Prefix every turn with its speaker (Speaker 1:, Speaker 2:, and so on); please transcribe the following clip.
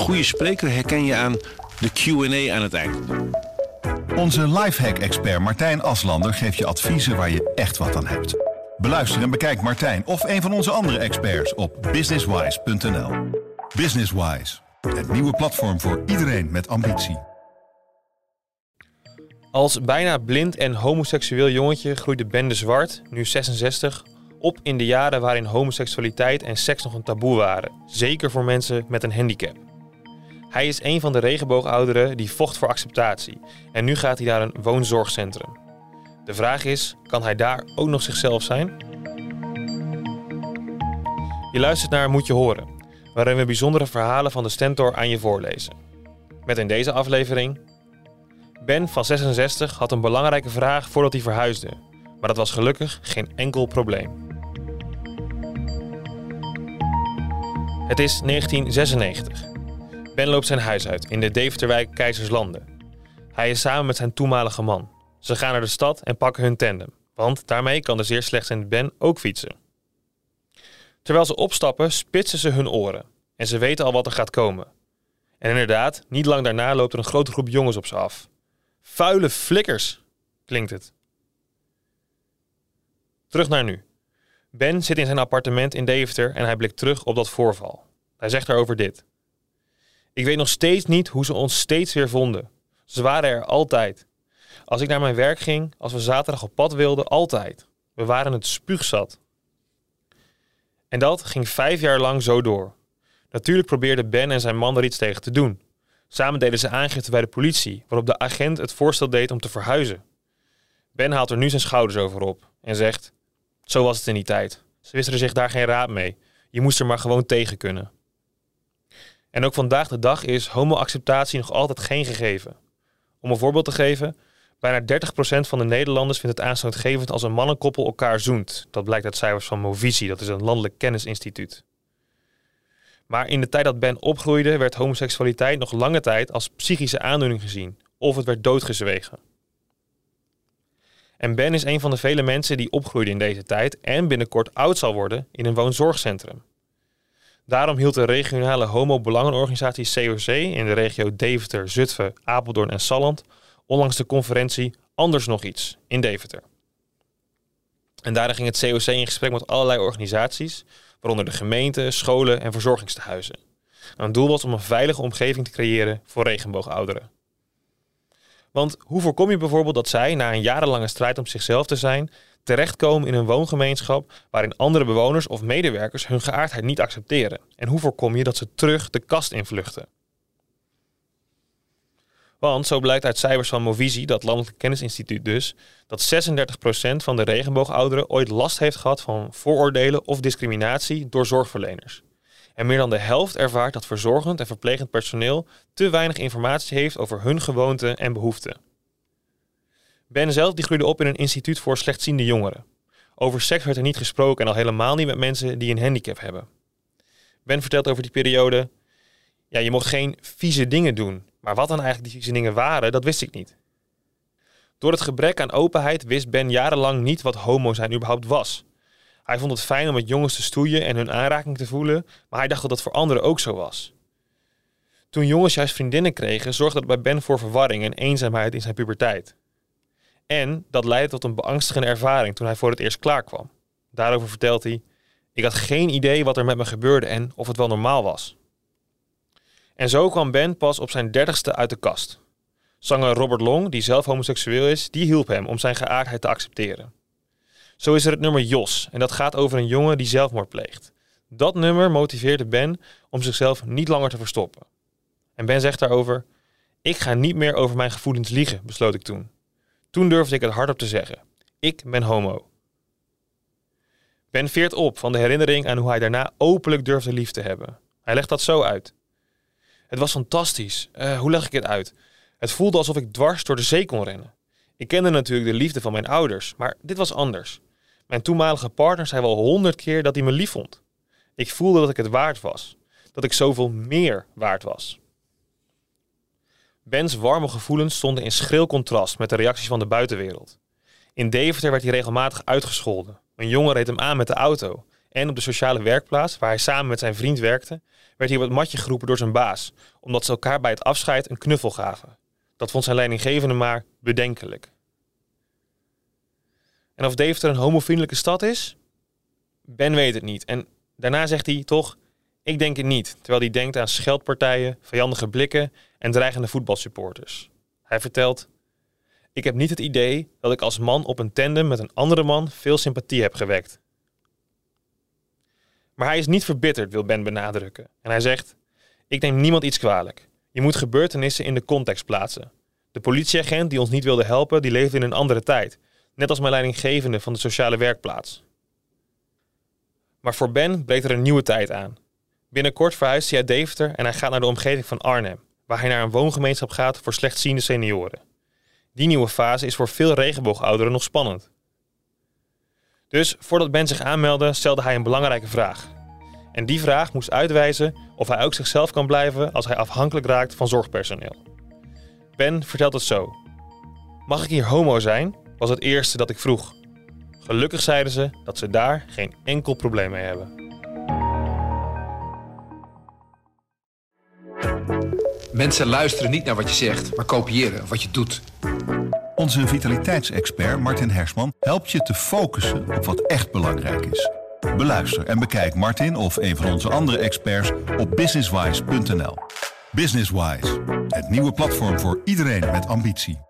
Speaker 1: goede spreker herken je aan de Q&A aan het eind.
Speaker 2: Onze lifehack-expert Martijn Aslander geeft je adviezen waar je echt wat aan hebt. Beluister en bekijk Martijn of een van onze andere experts op businesswise.nl. Businesswise, het nieuwe platform voor iedereen met ambitie.
Speaker 3: Als bijna blind en homoseksueel jongetje groeide Ben de Zwart, nu 66, op in de jaren waarin homoseksualiteit en seks nog een taboe waren, zeker voor mensen met een handicap. Hij is een van de regenboogouderen die vocht voor acceptatie en nu gaat hij naar een woonzorgcentrum. De vraag is, kan hij daar ook nog zichzelf zijn? Je luistert naar Moet je horen, waarin we bijzondere verhalen van de Stentor aan je voorlezen. Met in deze aflevering... Ben van 66 had een belangrijke vraag voordat hij verhuisde, maar dat was gelukkig geen enkel probleem. Het is 1996. Ben loopt zijn huis uit in de Deventerwijk Keizerslanden. Hij is samen met zijn toenmalige man. Ze gaan naar de stad en pakken hun tandem, want daarmee kan de zeer slechtziende Ben ook fietsen. Terwijl ze opstappen, spitsen ze hun oren en ze weten al wat er gaat komen. En inderdaad, niet lang daarna loopt er een grote groep jongens op ze af. Vuile flikkers, klinkt het. Terug naar nu. Ben zit in zijn appartement in Deventer en hij blikt terug op dat voorval. Hij zegt erover dit. Ik weet nog steeds niet hoe ze ons steeds weer vonden. Ze waren er altijd. Als ik naar mijn werk ging, als we zaterdag op pad wilden, altijd. We waren het spuugzat. En dat ging vijf jaar lang zo door. Natuurlijk probeerden Ben en zijn man er iets tegen te doen. Samen deden ze aangifte bij de politie, waarop de agent het voorstel deed om te verhuizen. Ben haalt er nu zijn schouders over op en zegt: Zo was het in die tijd. Ze wisten er zich daar geen raad mee. Je moest er maar gewoon tegen kunnen. En ook vandaag de dag is homoacceptatie nog altijd geen gegeven. Om een voorbeeld te geven, bijna 30% van de Nederlanders vindt het aanstootgevend als een mannenkoppel elkaar zoent. Dat blijkt uit cijfers van Movisie, dat is een landelijk kennisinstituut. Maar in de tijd dat Ben opgroeide, werd homoseksualiteit nog lange tijd als psychische aandoening gezien, of het werd doodgezwegen. En Ben is een van de vele mensen die opgroeide in deze tijd en binnenkort oud zal worden in een woonzorgcentrum. Daarom hield de regionale homo-belangenorganisatie COC in de regio Deventer, Zutphen, Apeldoorn en Salland onlangs de conferentie Anders nog iets in Deventer. En daarin ging het COC in gesprek met allerlei organisaties, waaronder de gemeente, scholen en verzorgingstehuizen. En het doel was om een veilige omgeving te creëren voor regenboogouderen. Want hoe voorkom je bijvoorbeeld dat zij, na een jarenlange strijd om zichzelf te zijn, terechtkomen in een woongemeenschap waarin andere bewoners of medewerkers hun geaardheid niet accepteren? En hoe voorkom je dat ze terug de kast invluchten? Want zo blijkt uit cijfers van Movisie, dat Landelijk Kennisinstituut dus, dat 36% van de regenboogouderen ooit last heeft gehad van vooroordelen of discriminatie door zorgverleners. En meer dan de helft ervaart dat verzorgend en verplegend personeel te weinig informatie heeft over hun gewoonten en behoeften. Ben zelf die groeide op in een instituut voor slechtziende jongeren. Over seks werd er niet gesproken en al helemaal niet met mensen die een handicap hebben. Ben vertelt over die periode. Ja, je mocht geen vieze dingen doen. Maar wat dan eigenlijk die vieze dingen waren, dat wist ik niet. Door het gebrek aan openheid wist Ben jarenlang niet wat homo zijn überhaupt was. Hij vond het fijn om met jongens te stoeien en hun aanraking te voelen, maar hij dacht dat dat voor anderen ook zo was. Toen jongens juist vriendinnen kregen, zorgde dat bij Ben voor verwarring en eenzaamheid in zijn puberteit. En dat leidde tot een beangstigende ervaring toen hij voor het eerst klaar kwam. Daarover vertelt hij: Ik had geen idee wat er met me gebeurde en of het wel normaal was. En zo kwam Ben pas op zijn dertigste uit de kast. Zanger Robert Long, die zelf homoseksueel is, die hielp hem om zijn geaardheid te accepteren. Zo is er het nummer Jos en dat gaat over een jongen die zelfmoord pleegt. Dat nummer motiveerde Ben om zichzelf niet langer te verstoppen. En Ben zegt daarover: Ik ga niet meer over mijn gevoelens liegen, besloot ik toen. Toen durfde ik het hardop te zeggen. Ik ben homo. Ben veert op van de herinnering aan hoe hij daarna openlijk durfde lief te hebben. Hij legt dat zo uit. Het was fantastisch. Uh, hoe leg ik het uit? Het voelde alsof ik dwars door de zee kon rennen. Ik kende natuurlijk de liefde van mijn ouders, maar dit was anders. Mijn toenmalige partner zei wel honderd keer dat hij me lief vond. Ik voelde dat ik het waard was. Dat ik zoveel meer waard was. Bens warme gevoelens stonden in schril contrast met de reacties van de buitenwereld. In Deventer werd hij regelmatig uitgescholden. Een jongen reed hem aan met de auto. En op de sociale werkplaats, waar hij samen met zijn vriend werkte, werd hij op het matje geroepen door zijn baas, omdat ze elkaar bij het afscheid een knuffel gaven. Dat vond zijn leidinggevende maar bedenkelijk. En of Deventer een homovriendelijke stad is? Ben weet het niet. En daarna zegt hij toch, ik denk het niet, terwijl hij denkt aan scheldpartijen, vijandige blikken en dreigende voetbalsupporters. Hij vertelt, ik heb niet het idee dat ik als man op een tandem met een andere man veel sympathie heb gewekt. Maar hij is niet verbitterd, wil Ben benadrukken. En hij zegt, ik neem niemand iets kwalijk. Je moet gebeurtenissen in de context plaatsen. De politieagent die ons niet wilde helpen, die leefde in een andere tijd. Net als mijn leidinggevende van de sociale werkplaats. Maar voor Ben breekt er een nieuwe tijd aan. Binnenkort verhuist hij uit Deventer en hij gaat naar de omgeving van Arnhem, waar hij naar een woongemeenschap gaat voor slechtziende senioren. Die nieuwe fase is voor veel regenboogouderen nog spannend. Dus voordat Ben zich aanmeldde, stelde hij een belangrijke vraag. En die vraag moest uitwijzen of hij ook zichzelf kan blijven als hij afhankelijk raakt van zorgpersoneel. Ben vertelt het zo. Mag ik hier homo zijn? Was het eerste dat ik vroeg. Gelukkig zeiden ze dat ze daar geen enkel probleem mee hebben.
Speaker 4: Mensen luisteren niet naar wat je zegt, maar kopiëren wat je doet.
Speaker 2: Onze vitaliteitsexpert Martin Hersman helpt je te focussen op wat echt belangrijk is. Beluister en bekijk Martin of een van onze andere experts op businesswise.nl. Businesswise, het nieuwe platform voor iedereen met ambitie.